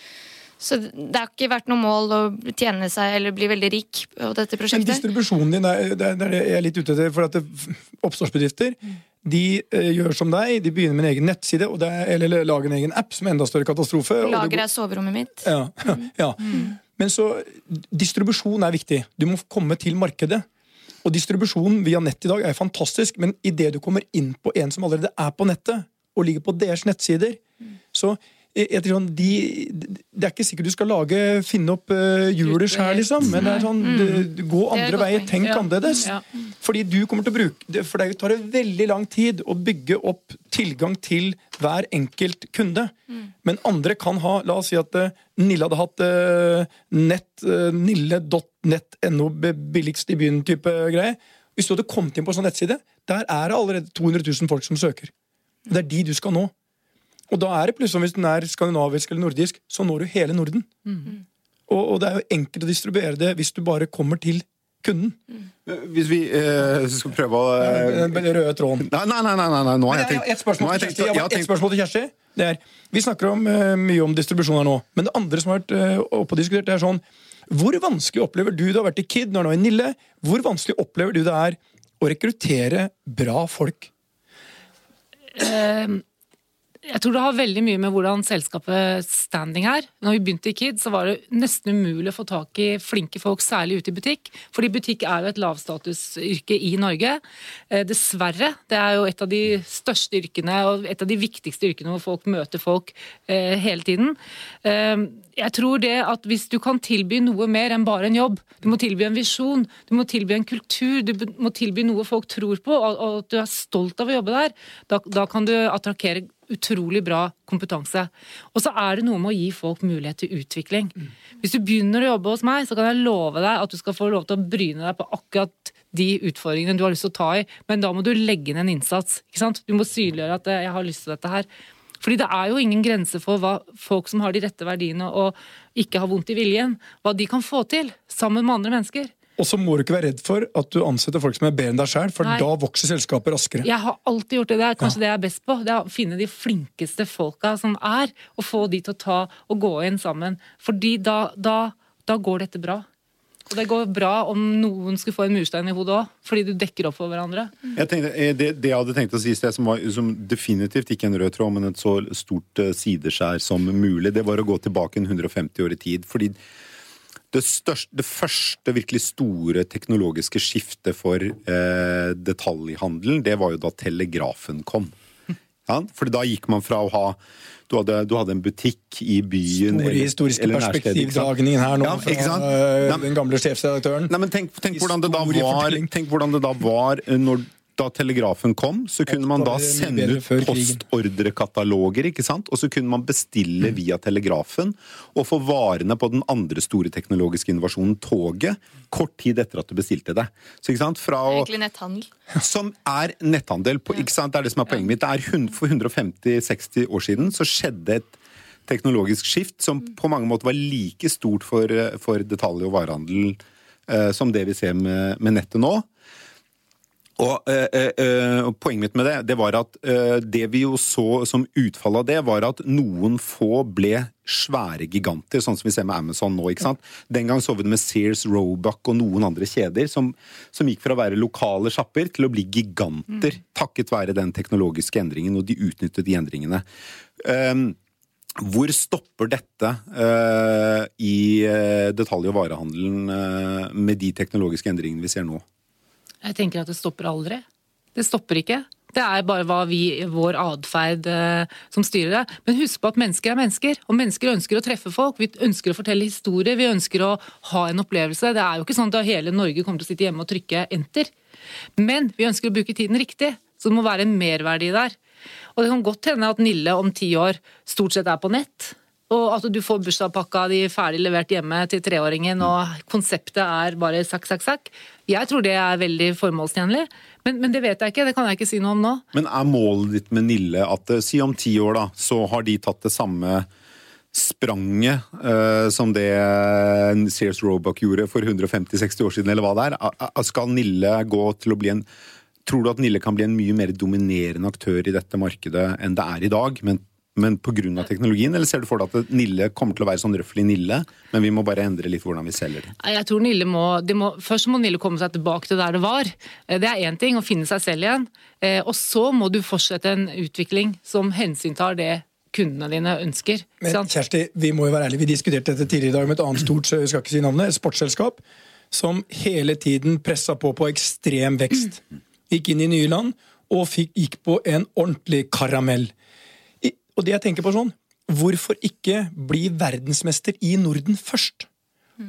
Så det har ikke vært noe mål å tjene seg eller bli veldig rik på dette Men prosjektet. distribusjonen din, er, det er det jeg er litt ute etter. For at det, oppstartsbedrifter de eh, gjør som deg, de begynner med en egen nettside og det er, eller lager en egen app, som er enda større katastrofe. Lager er soverommet mitt. Ja, ja. Men så distribusjon er viktig. Du må komme til markedet. Og distribusjonen via nett i dag er fantastisk, men idet du kommer inn på en som allerede er på nettet, og ligger på deres nettsider, så jeg, tror sånn, de, Det er ikke sikkert du skal lage, finne opp uh, hjulet sjøl, liksom, men det er sånn, du, du, gå andre veier. Tenk Ja. annerledes. Ja. Fordi du kommer til å bruke det, For det tar det veldig lang tid å bygge opp tilgang til hver enkelt kunde. Men andre kan ha La oss si at uh, Nille hadde hatt uh, nett, uh, nille.nett.no billigst i byen-type greie. Hvis du hadde kommet inn på en sånn nettside, der er det allerede 200 000 folk som søker. Det er de du skal nå. Og da er det plutselig, hvis den er skandinavisk eller nordisk, så når du hele Norden. Og, og det er jo enkelt å distribuere det hvis du bare kommer til kunden. Hvis vi eh, skal prøve å eh, Den røde tråden. Nei, nei, nei, nei, nei, nei. nå har jeg tenkt ett spørsmål, tenkt- tenkt- spørsmål til Kjersti. Det er, vi snakker om, eh, mye om distribusjon her nå, men det andre som har vært eh, oppe og diskutert, det er sånn Hvor vanskelig opplever du det har vært i Kid, nå er det i Nille, hvor vanskelig opplever du det er å rekruttere bra folk? Eh, jeg tror det har veldig mye med hvordan selskapet standing er. Når vi begynte i Kid, så var det nesten umulig å få tak i flinke folk, særlig ute i butikk. Fordi butikk er jo et lavstatusyrke i Norge. Eh, dessverre. Det er jo et av de største yrkene og et av de viktigste yrkene hvor folk møter folk eh, hele tiden. Jeg tror det at hvis du kan tilby noe mer enn bare en jobb, du må tilby en visjon, du må tilby en kultur, du må tilby noe folk tror på, og, og at du er stolt av å jobbe der, da, da kan du attrakkere utrolig bra kompetanse. Og så er det noe med å gi folk mulighet til utvikling. Hvis du begynner å jobbe hos meg, så kan jeg love deg at du skal få lov til å bryne deg på akkurat de utfordringene du har lyst til å ta i, men da må du legge inn en innsats. Du må synliggjøre at 'jeg har lyst til dette her'. Fordi det er jo ingen grense for hva folk som har de rette verdiene og ikke har vondt i viljen, hva de kan få til sammen med andre mennesker. Og så må du ikke være redd for at du ansetter folk som er bedre enn deg sjøl, for Nei. da vokser selskapet raskere. Jeg har alltid gjort det. Det er kanskje det jeg er best på. Det er å finne de flinkeste folka som er, og få de til å ta og gå inn sammen. Fordi da, da, da går dette bra. Og det går bra om noen skulle få en murstein i hodet òg, fordi du dekker opp for hverandre. Jeg tenkte, eh, det, det jeg hadde tenkt å si i sted, som, var, som definitivt ikke en rød tråd, men et så stort eh, sideskjær som mulig, det var å gå tilbake en 150 år i tid. fordi det, største, det første virkelig store teknologiske skiftet for eh, detaljhandelen, det var jo da telegrafen kom. Ja, for da gikk man fra å ha du hadde, du hadde en butikk i byen Store historiske perspektivdragningen her nå Ja, fra Nei, den gamle sjefsredaktøren. Nei, men tenk, tenk, hvordan det da var, tenk hvordan det da var eh, når da telegrafen kom, så kunne man da sende ut postordrekataloger, ikke sant? Og så kunne man bestille Mm. via telegrafen og få varene på den andre store teknologiske innovasjonen, toget, kort tid etter at du bestilte det. Så ikke sant? Fra å Egentlig netthandel. som er netthandel. På, ikke sant? Det er det som er poenget mitt. Det er For 150-60 år siden så skjedde et teknologisk skift som på mange måter var like stort for, eh, for detalj- og varehandel eh, som det vi ser med, med nettet nå. Og eh, eh, eh, Poenget mitt med det det var at eh, det vi jo så som utfall av det, var at noen få ble svære giganter, sånn som vi ser med Amazon nå. ikke sant? Den gang så vi det med Sears, Roebuck og noen andre kjeder, som, som gikk fra å være lokale sjapper til å bli giganter, takket være den teknologiske endringen, og de utnyttet de endringene. Um, hvor stopper dette uh, i eh, detalj- og varehandelen uh, med de teknologiske endringene vi ser nå? Jeg tenker at det stopper aldri. Det stopper ikke. Det er bare hva vi, vår atferd eh, som styrer det. Men husk på at mennesker er mennesker, og mennesker ønsker å treffe folk. Vi ønsker å fortelle historier, vi ønsker å ha en opplevelse. Det er jo ikke sånn at hele Norge kommer til å sitte hjemme og trykke enter. Men vi ønsker å bruke tiden riktig, så det må være en merverdi der. Og det kan godt hende at Nille om ti år stort sett er på nett. Og at du får bursdagspakka di ferdig levert hjemme til treåringen, og konseptet er bare sakk, sakk, sakk. Jeg tror det er veldig formålstjenlig, men, men det vet jeg ikke. Det kan jeg ikke si noe om nå. Men er målet ditt med Nille at eh, si om ti år, da, så har de tatt det samme spranget uh, som det Sears Roebuck gjorde for 150-60 år siden, eller hva det er? Skal Nille gå til å bli en Tror du at Nille kan bli en mye mer dominerende aktør i dette markedet enn det er i dag? men men pga. teknologien, eller ser du for deg at Nille kommer til å være sånn røffelig Nille, men vi må bare endre litt hvordan vi selger det? Jeg tror Nille må, de må, Først må Nille komme seg tilbake til der det var. Eh, Det er én ting, å finne seg selv igjen. Eh, Og så må du fortsette en utvikling som hensyntar det kundene dine ønsker. Men sant? Kjersti, vi må jo være ærlige. Vi diskuterte dette tidligere i dag med et annet stort så jeg skal ikke si navnet, et sportsselskap som hele tiden pressa på på ekstrem vekst. Gikk inn i nye land og fikk, gikk på en ordentlig karamell. Og det jeg tenker på sånn, Hvorfor ikke bli verdensmester i Norden først?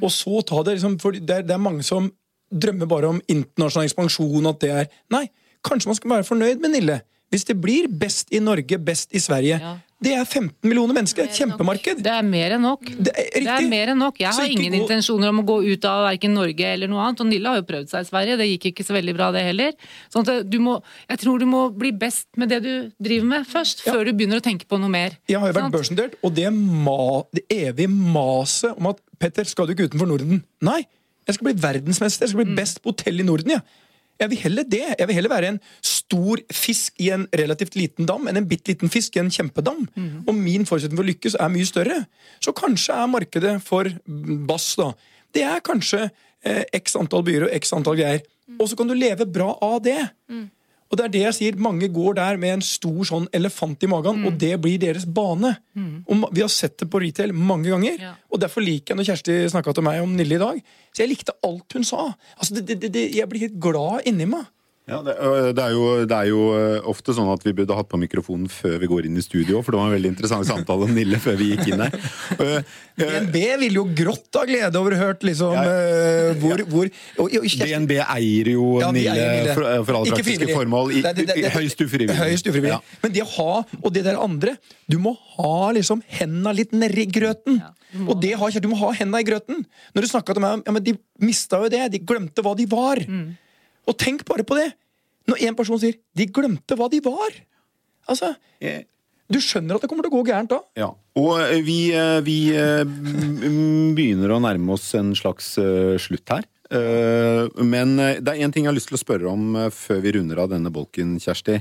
Og så ta det liksom, for det er, det er mange som drømmer bare om internasjonal ekspansjon. at det er, Nei, kanskje man skal være fornøyd med Nille. Hvis det blir best i Norge, best i Sverige. Ja. Det er 15 millioner mennesker. Et Det er kjempemarked. Det er mer enn nok. Det er Det er mer enn nok. Jeg har ingen gå- intensjoner om å gå ut av verken Norge eller noe annet. Og Nilla har jo prøvd seg i Sverige, det gikk ikke så veldig bra det heller. Sånn at du må, jeg tror du må bli best med det du driver med først, Ja. før du begynner å tenke på noe mer. Jeg har jo vært Sant? børsnotert, og det, ma, det evige maset om at Petter, skal du ikke utenfor Norden? Nei, jeg skal bli verdensmester. Jeg skal bli best på hotell i Norden. Ja. Jeg vil heller det. Jeg vil heller være en stor fisk i en relativt liten dam enn en bitte liten fisk i en kjempedam. Og min forutsetning for å lykkes er mye større. Så kanskje er markedet for bass, da. Det er kanskje eh, x antall byer og x antall greier. Og så kan du leve bra av det. Og det er det jeg sier, Mange går der med en stor sånn elefant i magen, og det blir deres bane. Og Vi har sett det på retail mange ganger, Ja. og derfor liker jeg når Kjersti snakka til meg om Nille i dag. Så jeg likte alt hun sa. Altså, det, det, det, det, Jeg blir helt glad inni meg. Ja, det, det, er jo, det er jo ofte sånn at vi burde hatt på mikrofonen før vi går inn i studio, for det var en veldig interessant samtale om Nille før vi gikk inn ø, DNB ville jo grått av glede over å hørt liksom Ja. hvor, ja. hvor og, og, Kjersti- DNB eier jo Ja, Nille eier Nille. for, for alle Ikke praktiske formål. I, Det- det- det- det- høyst ufrivillig. Høyst ufrivillig. Ja. Men det å ha, og det der andre Du må ha liksom henda litt nedi grøten. Og det har, du må ha henda i grøten. Når du snakka til meg om ja, men De mista jo det. De glemte hva de var. Og tenk bare på det! Når en person sier 'de glemte hva de var'. Altså, Eh, Du skjønner at det kommer til å gå gærent da. Ja, og eh, vi, eh, vi begynner å nærme oss en slags slutt her. Men det er én ting jeg har lyst til å spørre om før vi runder av denne bolken, Kjersti.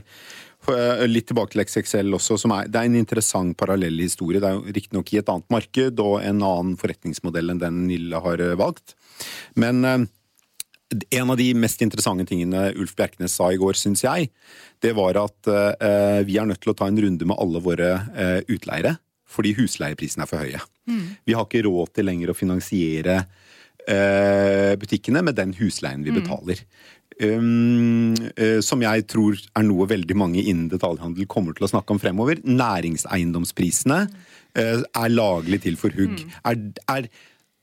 Litt tilbake til XXL også. Som er, det er en interessant parallell historie. Det er jo riktignok i et annet marked og en annen forretningsmodell enn den Nille har valgt. Men en av de mest interessante tingene Ulf Bjerknes sa i går, syns jeg, det var at eh, vi er nødt til å ta en runde med alle våre eh, utleiere. Fordi husleieprisene er for høye. Vi har ikke råd til lenger å finansiere eh, butikkene med den husleien vi betaler. Um, eh, som jeg tror er noe veldig mange innen detaljhandel kommer til å snakke om fremover. Næringseiendomsprisene eh, er laglig til for hugg. Er, er,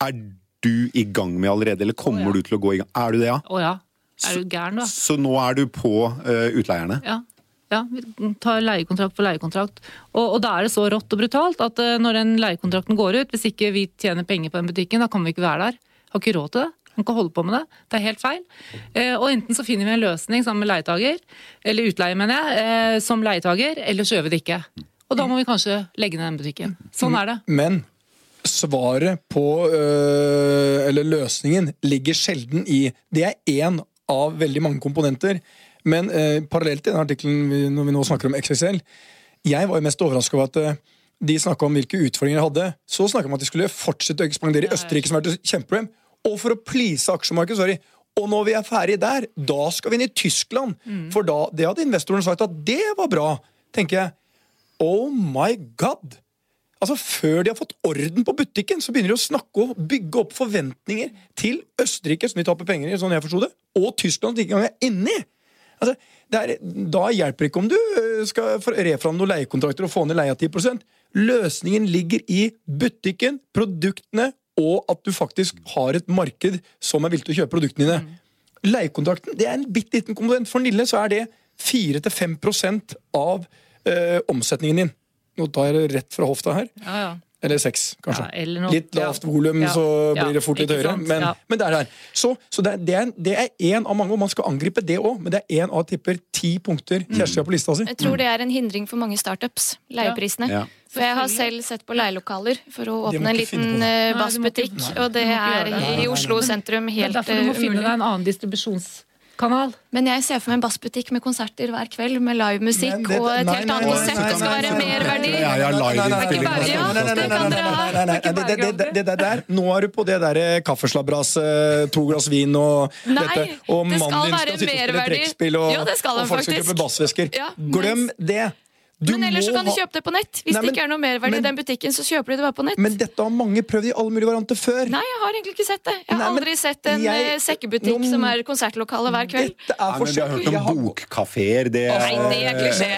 er du i gang med allerede, eller kommer oh, ja. du til å gå i gang? Er du det, ja? Å ja. Er du gæren, da? Så nå er du på uh, utleierne? Ja. ja. Vi tar leiekontrakt for leiekontrakt. Og, og da er det så rått og brutalt at uh, når den leiekontrakten går ut, hvis ikke vi tjener penger på den butikken, da kan vi ikke være der. Har ikke råd til det. Kan ikke holde på med det. Det er helt feil. Eh, og enten så finner vi en løsning sammen med leietager, eller utleie, mener jeg, som leietager, eller så gjør vi det ikke. Og da må vi kanskje legge ned den butikken. Sånn er det. Men svaret på øh, Eller løsningen ligger sjelden i Det er én av veldig mange komponenter. Men øh, parallelt til den artikkelen når vi nå snakker om XXL Jeg var jo mest overraska over at øh, de snakka om hvilke utfordringer de hadde. Så snakka de om at de skulle fortsette å ekspandere i Østerrike, som er et kjempeproblem. Og for å please aksjemarkedet, sorry. Og når vi er ferdig der, da skal vi inn i Tyskland. For da, det hadde investorene sagt at det var bra. tenker jeg. Oh my god! Altså Før de har fått orden på butikken, så begynner de å snakke og bygge opp forventninger til Østerrike, som de taper penger i, sånn jeg forsto det, og Tyskland, som de ikke engang er inni. Altså, det er, da hjelper det ikke om du øh, skal refram re fram noen leiekontrakter og få ned leia 10% Løsningen ligger i butikken, produktene, og at du faktisk har et marked som er villig til å kjøpe produktene dine. Leiekontrakten det er en bitte liten komponent. For Nille så er det 4-5% av ø, omsetningen din. Nå tar jeg det rett fra hofta her. Ja, ja. Eller seks, kanskje. Ja, eller noe. Litt lavt volum, Ja. så Ja, blir det fort litt høyere. Men, Ja. men det er der. Så, så det, er- det, én av mange, og man skal angripe det òg. Men det er én av tipper ti punkter Kjersti har på lista si. Jeg tror det er en hindring for mange startups. Leieprisene. Ja. For jeg har selv sett på leielokaler for å åpne en liten eh, bassbutikk, og det er i, Oslo sentrum helt umulig. derfor du må eh, finne deg en annen distribusjonskanal. Men jeg ser for meg en bassbutikk med konserter hver kveld, med livemusikk og et helt annet konsept. Det skal være merverdi. Ja, ja, liveinnspilling. Det der, Nå er du på det der kaffeslabberas, eh, to glass vin og dette. Og mannen din skal sitte og spille trekkspill, og, folk skal kjøpe bassvesker. Glem det! Du Men ellers så kan kan du kjøpe det på nett. Hvis Nei, det ikke er noe merverdi men- i den butikken, så kjøper du det bare på nett. Men dette har mange prøvd i alle mulige varianter før. Nei, jeg har egentlig ikke sett det. Jeg har Nei, aldri sett en jeg- eh, sekkebutikk noen... som er konsertlokale hver kveld. Dette er Nei, men vi har hørt Jeg om har- bokkafeer. Det Nei, det er klisjé.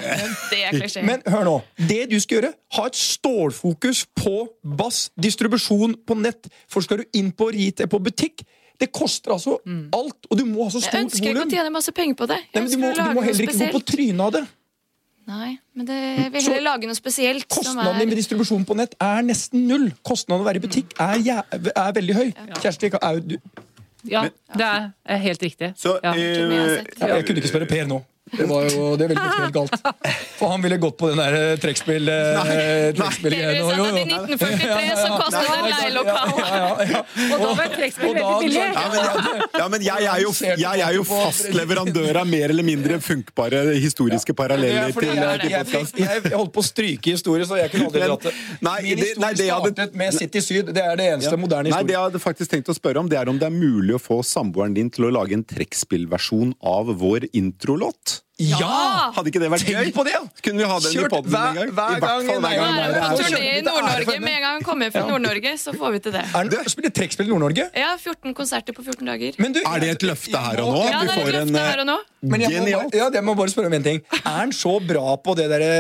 Det er klisjé. Men hør nå. Det du skal gjøre, ha et stålfokus på bass, distribusjon på nett. For skal du inn på retail, på butikk, det koster altså alt. Og du må ha så Jeg stort ønsker ikke å tjene masse penger på det. Nei, men du, må, du må heller ikke gå på trynet av det. Nei, men det, jeg vil Så- heller lage noe spesielt. som Kostnaden din med er distribusjon på nett er nesten null. Kostnaden å være i butikk er, jæv- er veldig høy. Kjersti, er, du, Ja, det er er helt riktig. Så, ja. jeg eh, sett. jeg kunne ikke spørre Per nå. Det, var jo, det ville gått helt galt. For han ville gått på den der eh, trekkspill... eh, trekkspillgreiene. Det Jo, sa at i 1943 så kostet det en leielokal. Ja, ja, ja. Og da var trekkspill veldig billig. Ja, men, jeg, jeg, er jo, jeg er jo fast leverandør av mer eller mindre funkbare historiske er paralleller til, jeg, til jeg, podcast. jeg, jeg holdt på å stryke historie, så jeg kunne aldri dratt det. Min historie startet med City Syd. Det er det eneste moderne historien. Nei, det jeg hadde faktisk tenkt å spørre om, det er om det er mulig å få samboeren din til å lage en trekkspillversjon av vår introlåt. Ja! Hadde ikke det vært Tenk gøy? på det, ja! Kunne vi ha den i Kjørt podden hver- en gang? hver I hvert gang fall hver gang På turné i Nord-Norge. Med en gang han kommer fra Nord-Norge, så får vi til det. Er det spiller trekkspill i Nord-Norge? Ja, 14 konserter på 14 dager. Men du- Er det et løfte her og nå? Ja, det er et løfte her og nå. Men jeg må, ja, jeg må bare spørre om én ting. Er han så bra på det derre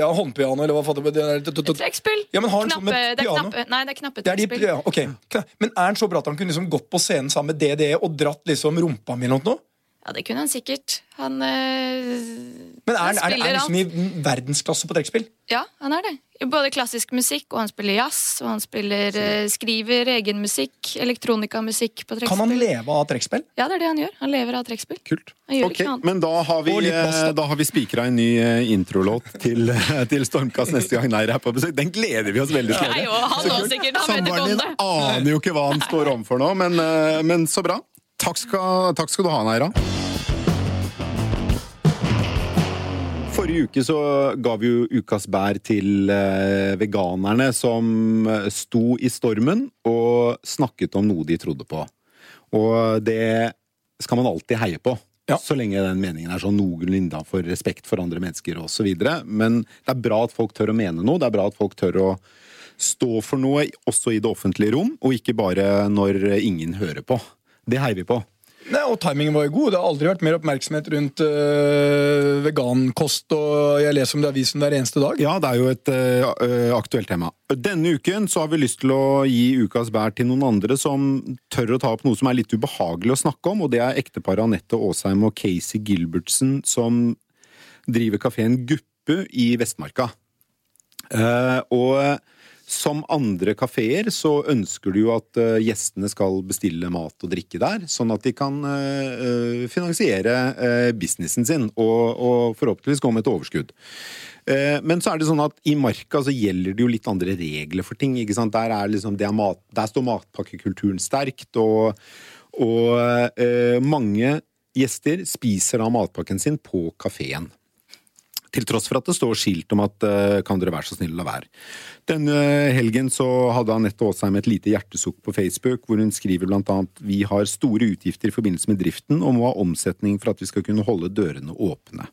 ja, håndpiano, eller hva fatter det er? Der- Trekkspill. Ja, Knappe, et det er knappe, nei, det er knappe er trekkspill. ja, ok. Men er han så bra at han kunne liksom gått på scenen sammen med DDE og dratt liksom rumpa mi eller noe? Ja, det kunne han sikkert. Han øh, Men er han, Han er, er han liksom i verdensklasse på trekkspill? Ja, han er det. Både klassisk musikk, og han spiller jazz, og han spiller, øh, skriver egen musikk, elektronikamusikk på Kan han leve av trekkspill? Ja, det er det han gjør. Han lever av trekkspill. Kult. Han gjør Ok, ikke. Men da har vi, da. eh, har vi spikra en ny introlåt til, til Stormkast neste gang Neir er på besøk. Den gleder vi oss veldig til. Nei, og han også sikkert. Han Samboeren din aner jo ikke hva han står overfor nå, men, men så bra. Takk skal, takk skal du ha, Neira. Forrige uke så ga vi jo ukas bær til eh, veganerne som eh, sto i stormen og snakket om noe de trodde på. Og det skal man alltid heie på. Ja. Så lenge den meningen er sånn noenlunde innafor respekt for andre mennesker osv. Men det er bra at folk tør å mene noe. Det er bra at folk tør å stå for noe også i det offentlige rom, og ikke bare når ingen hører på. Det heier vi på. Nei, og timingen var jo god. Det har aldri vært mer oppmerksomhet rundt øh, vegankost, og jeg leser om det i avisen hver eneste dag. Ja, det er jo et øh, aktuelt tema. Denne uken så har vi lyst til å gi ukas bær til noen andre som tør å ta opp noe som er litt ubehagelig å snakke om, og det er ekteparet Anette Aasheim og Casey Gilbertsen som driver kafeen Guppe i Vestmarka. Uh, og som andre kafeer så ønsker du jo at eh, gjestene skal bestille mat og drikke der, sånn at de kan eh, eh, finansiere businessen sin, og, og forhåpentligvis gå med et overskudd. Men så er det sånn at i marka så gjelder det jo litt andre regler for ting. ikke sant? Der, er liksom, mat, der står matpakkekulturen sterkt, og, og eh, mange gjester spiser da matpakken sin på kafeen. Til tross for at det står skilt om at eh, kan dere være så snill å la være. Denne helgen så hadde Anette Aasheim et lite hjertesukk på Facebook, hvor hun skriver blant annet vi har store utgifter i forbindelse med driften og må ha omsetning for at vi skal kunne holde dørene åpne.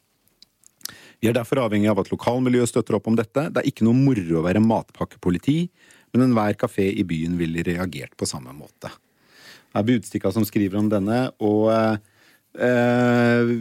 Vi er derfor avhengig av at lokalmiljøet støtter opp om dette. Det er ikke noe moro å være matpakkepoliti, men enhver kafé i byen ville reagert på samme måte. Det er Budstikka som skriver om denne, og eh,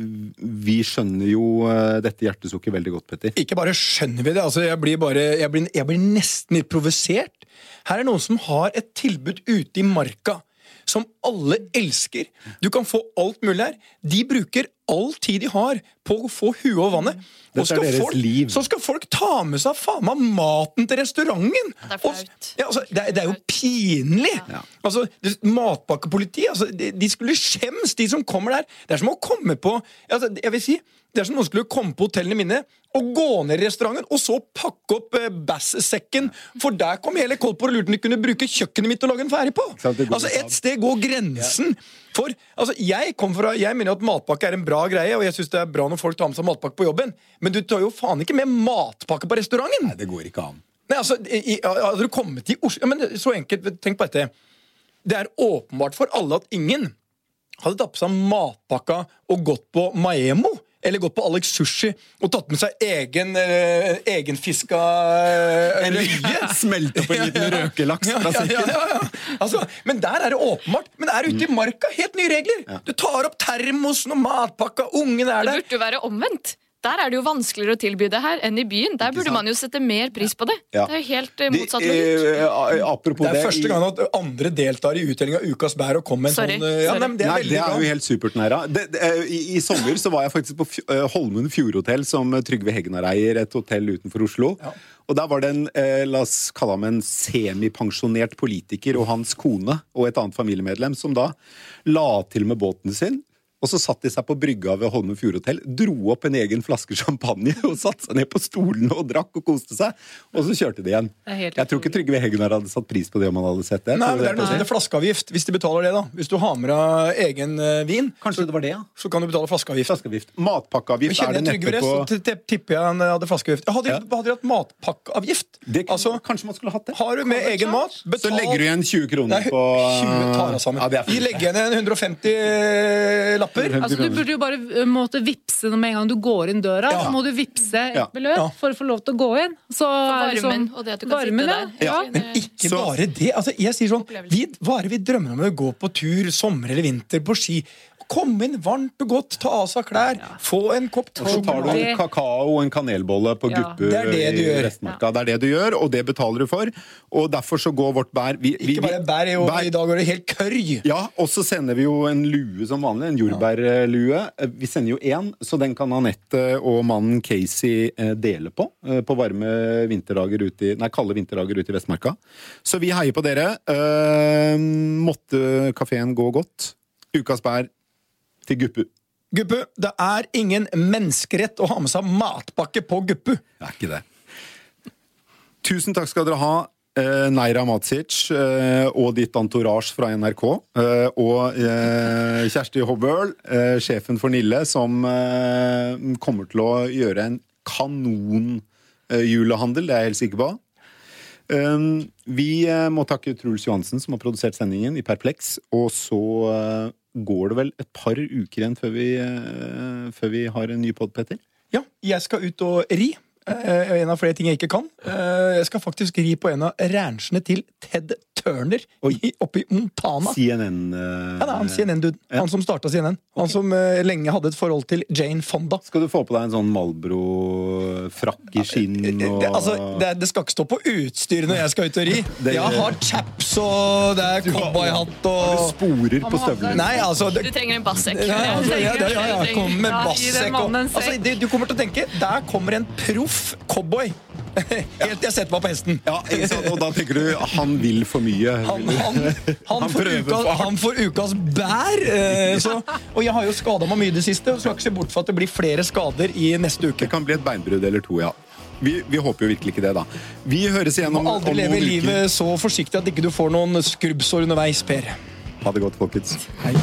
vi skjønner jo eh, dette hjertesukket veldig godt, Petter. Ikke bare skjønner vi det, altså jeg blir, bare, jeg blir, jeg blir nesten litt provosert. Her er noen som har et tilbud ute i marka som alle elsker. Du kan få alt mulig her. De bruker all tid de har på å få huet over vannet. Og Dette er skal deres folk, liv. Så skal folk ta med seg faen meg maten til restauranten! det er Og- flaut. Ja, altså, det, det er jo pinlig! Ja. Altså, Matpakkepolitiet altså, de, de skulle skjems, de som kommer der. Det er som å komme på altså, Jeg vil si, det er som noen skulle komme på hotellene mine og gå ned i restauranten og så pakke opp eh, basssekken, for der kom hele Kolpor og lurte om de kunne bruke kjøkkenet mitt og lage en ferdig på. Altså. Et sted går grensen. For altså, jeg, kom fra, jeg mener at matpakke er en bra greie, og jeg syns det er bra når folk tar med seg matpakke på jobben, men du tar jo faen ikke med matpakke på restauranten! Nei, det går ikke an. Nei, altså, i, i- Hadde du kommet til Oslo ja, men Så enkelt, tenk på dette. Det er åpenbart for alle at ingen hadde tatt på seg matpakka og gått på Maemo. Eller gått på Alex Sushi og tatt med seg egen, eh, egenfiska eh, røye. Smelte på en liten røkelaks fra ja, ja, sekken. Altså, men der er det åpenbart. Men det er ute i marka, helt nye regler. Du tar opp termosen og matpakka, ungen er der. Det burde jo være omvendt. Der er det jo vanskeligere å tilby det her enn i byen. Der burde man jo sette mer pris på det. Ja. Det er jo helt motsatt De, logikk. eh, apropos Det er det første gang at andre deltar i utdeling av Ukas bær og kommer med en Sorry, sånn eh, ja, nei, Det er Nei, det er jo helt supert, Næra. Det, det, eh, i, I sommer så var jeg faktisk på eh, Holmen Fjordhotell, som eh, Trygve Hegnar eier, et hotell utenfor Oslo. Og der var det en eh, la oss kalle ham en semipensjonert politiker og hans kone og et annet familiemedlem som da la til med båten sin. Og så satt de seg på brygga ved Holmen Fjordhotell, dro opp en egen flaske champagne og satte seg ned på stolene og drakk og koste seg. Og så kjørte de igjen. Jeg tror ikke Trygve Hegnar hadde satt pris på det om han hadde sett det. Nei, men det er noe som heter flaskeavgift. Hvis de betaler det, da. Hvis du har med deg egen eh, vin, Kanskje det var det, ja? så kan du betale flaskeavgift. Flaskeavgift. Matpakkeavgift er det neppe på så tipper jeg han hadde flaskeavgift. Hadde, Ja. hadde de hatt matpakkeavgift? Altså, Kanskje man skulle hatt det? har du med egen mat, Så legger du igjen 20 kroner på 20 tar jeg sammen. Ja, Vi legger igjen 150 lapper kopper. Altså, du burde jo bare eh, måtte vippse med en gang du går inn døra. Ja. Så må du vippse et Ja. beløp Ja. for å få lov til å gå inn. Så Varmen, sånn- og det at du kan varmen, sitte der. Ja. Det- Men ikke Så- bare det. Altså, jeg sier sånn, vi, Hva er det vi drømmer om å gå på tur, sommer eller vinter, på ski? Komme inn varmt og godt, ta av seg klær, få en kopp Og så tar du en kakao og en kanelbolle på Ja. Guppu Det det du i gjør. Ja. Det er det du gjør, og det betaler du for. Og derfor så går vårt bær vi, vi, Ikke bare bær, jo, bær- i dag går det helt kørj. Ja, og så sender vi jo en lue som vanlig, en jordbærlue. Vi sender jo én, så den kan Anette og mannen Casey eh, dele på. eh, På varme vinterdager ute i, nei, kalde vinterdager ute i Vestmarka. Så vi heier på dere. Eh, måtte kafeen gå godt. Ukas bær til Guppu. Guppu, det er ingen menneskerett å ha med seg matpakke på Guppu. Det er ikke det. Tusen takk skal dere ha. eh, Neira Matsic eh, og ditt entourage fra NRK. eh, og eh, Kjersti Hobøl, eh, sjefen for Nille, som eh, kommer til å gjøre en kanonjulehandel, det er jeg helt sikker på. Vi må takke Truls Johansen, som har produsert sendingen i Perplex. Og så går det vel et par uker igjen før vi, eh, før vi har en ny pod, Petter? Ja, jeg skal ut og ri. Eh, en av flere ting jeg ikke kan. Eh, jeg skal faktisk ri på en av ranchene til Ted Turner i, oppe i Montana. CNN uh, Ja, det er han CNN-duden. Han som starta CNN. Han som uh, lenge hadde et forhold til Jane Fonda. Skal du få på deg en sånn Malbro-frakk i skinn og Det, altså, det, det skal ikke stå på utstyret når jeg skal ut og ri. Det- Jeg har chaps og det er cowboyhatt Har du sporer på støvlene? Nei, altså Du trenger en bassekk. ja, altså, ja, ja, ja, ja, kom med Ja, bassekk og altså, det, Du kommer til å tenke Der kommer en proff cowboy. Helt til jeg setter meg på hesten. Ja. Og da tenker du han vil for mye. Han, han, han, Han får, uka, han får ukas bær. Eh, så, og jeg har jo skada meg mye i det siste, og skal ikke se bort fra at det blir flere skader i neste uke. Det kan bli et beinbrudd eller to, ja. Vi, vi håper jo virkelig ikke det, da. Vi høres igjen om, Må om aldri noen leve livet så forsiktig at ikke du får noen skrubbsår underveis, Per. Ha det godt, folkens. Hei.